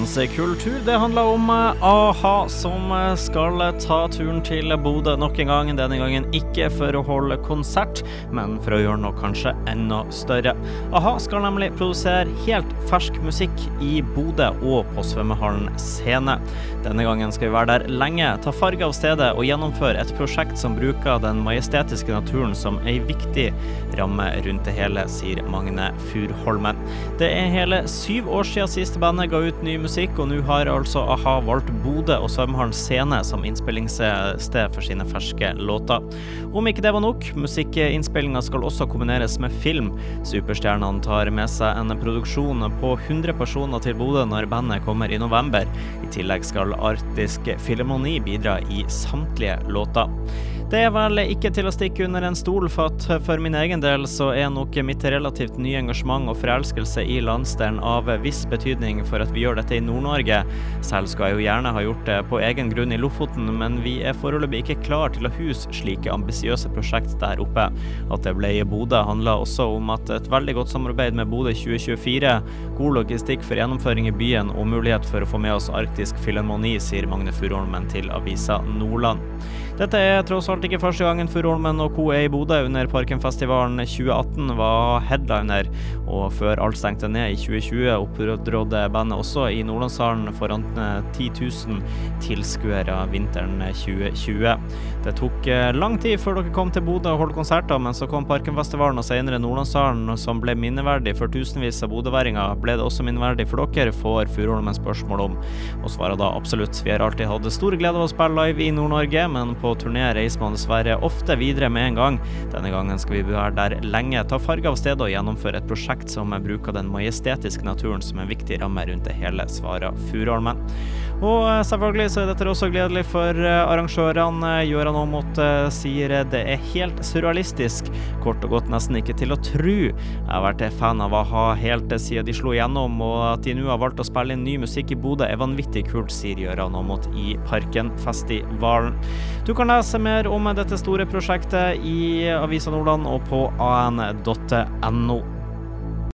Ukens kultur det handler om eh, a-ha, som eh, skal ta turen til Bodø nok en gang. Denne gangen ikke for å holde konsert, men for å gjøre noe kanskje enda større. a-ha skal nemlig produsere helt fersk musikk i Bodø og på svømmehallen Scene. Denne gangen skal vi være der lenge, ta farge av stedet og gjennomføre et prosjekt som bruker den majestetiske naturen som ei viktig ramme rundt det hele, sier Magne Furholmen. Det er hele syv år siden siste bandet ga ut ny musikk, og nå har altså a-ha valgt Bodø og Svømmehallen Scene som innspillingssted for sine ferske låter. Om ikke det var nok, musikkinnspillinga skal også kombineres med film. Superstjernene tar med seg en produksjon på 100 personer til Bodø når bandet kommer i november. I tillegg skal Arktisk Filharmoni bidra i samtlige låter. Det er vel ikke til å stikke under en stol, for at for min egen del så er nok mitt relativt nye engasjement og forelskelse i landsdelen av viss betydning for at vi gjør dette i Nord-Norge. Selv skal jeg jo gjerne ha gjort det på egen grunn i Lofoten, men vi er foreløpig ikke klar til å huse slike ambisiøse prosjekt der oppe. At det ble i Bodø handler også om at et veldig godt samarbeid med Bodø 2024, god logistikk for gjennomføring i byen og mulighet for å få med oss Arktisk Filharmoni, sier Magne Furuholmen til avisa Nordland. Dette er tross alt ikke første gangen Furuholmen og co. er i Bodø. Under Parkenfestivalen 2018 var headliner, og før alt stengte ned i 2020, opptrådte bandet også i Nordlandshallen foran 10 000 tilskuere vinteren 2020. Det tok eh, lang tid før dere kom til Bodø og holdt konserter, men så kom Parkenfestivalen og senere Nordlandshallen, som ble minneverdig for tusenvis av bodøværinger. Ble det også minneverdig for dere, får Furuholmen spørsmål om, og svarer da absolutt. Vi har alltid hatt stor glede av å spille live i Nord-Norge, men på turné reiser man dessverre ofte videre med en gang. Denne gangen skal vi være der lenge, ta farge av stedet og gjennomføre et prosjekt som bruker den majestetiske naturen som en viktig ramme rundt det hele, svarer Furuholmen. Og eh, selvfølgelig så er dette også gledelig for eh, arrangørene. Gøran Aamodt eh, sier det er helt surrealistisk, kort og godt nesten ikke til å tru. Jeg har vært fan av a-ha helt siden de slo igjennom, og at de nå har valgt å spille inn ny musikk i Bodø er vanvittig kult, sier Gøran Aamodt i Parkenfestivalen. Du kan lese mer om dette store prosjektet i Avisa Nordland og på an.no.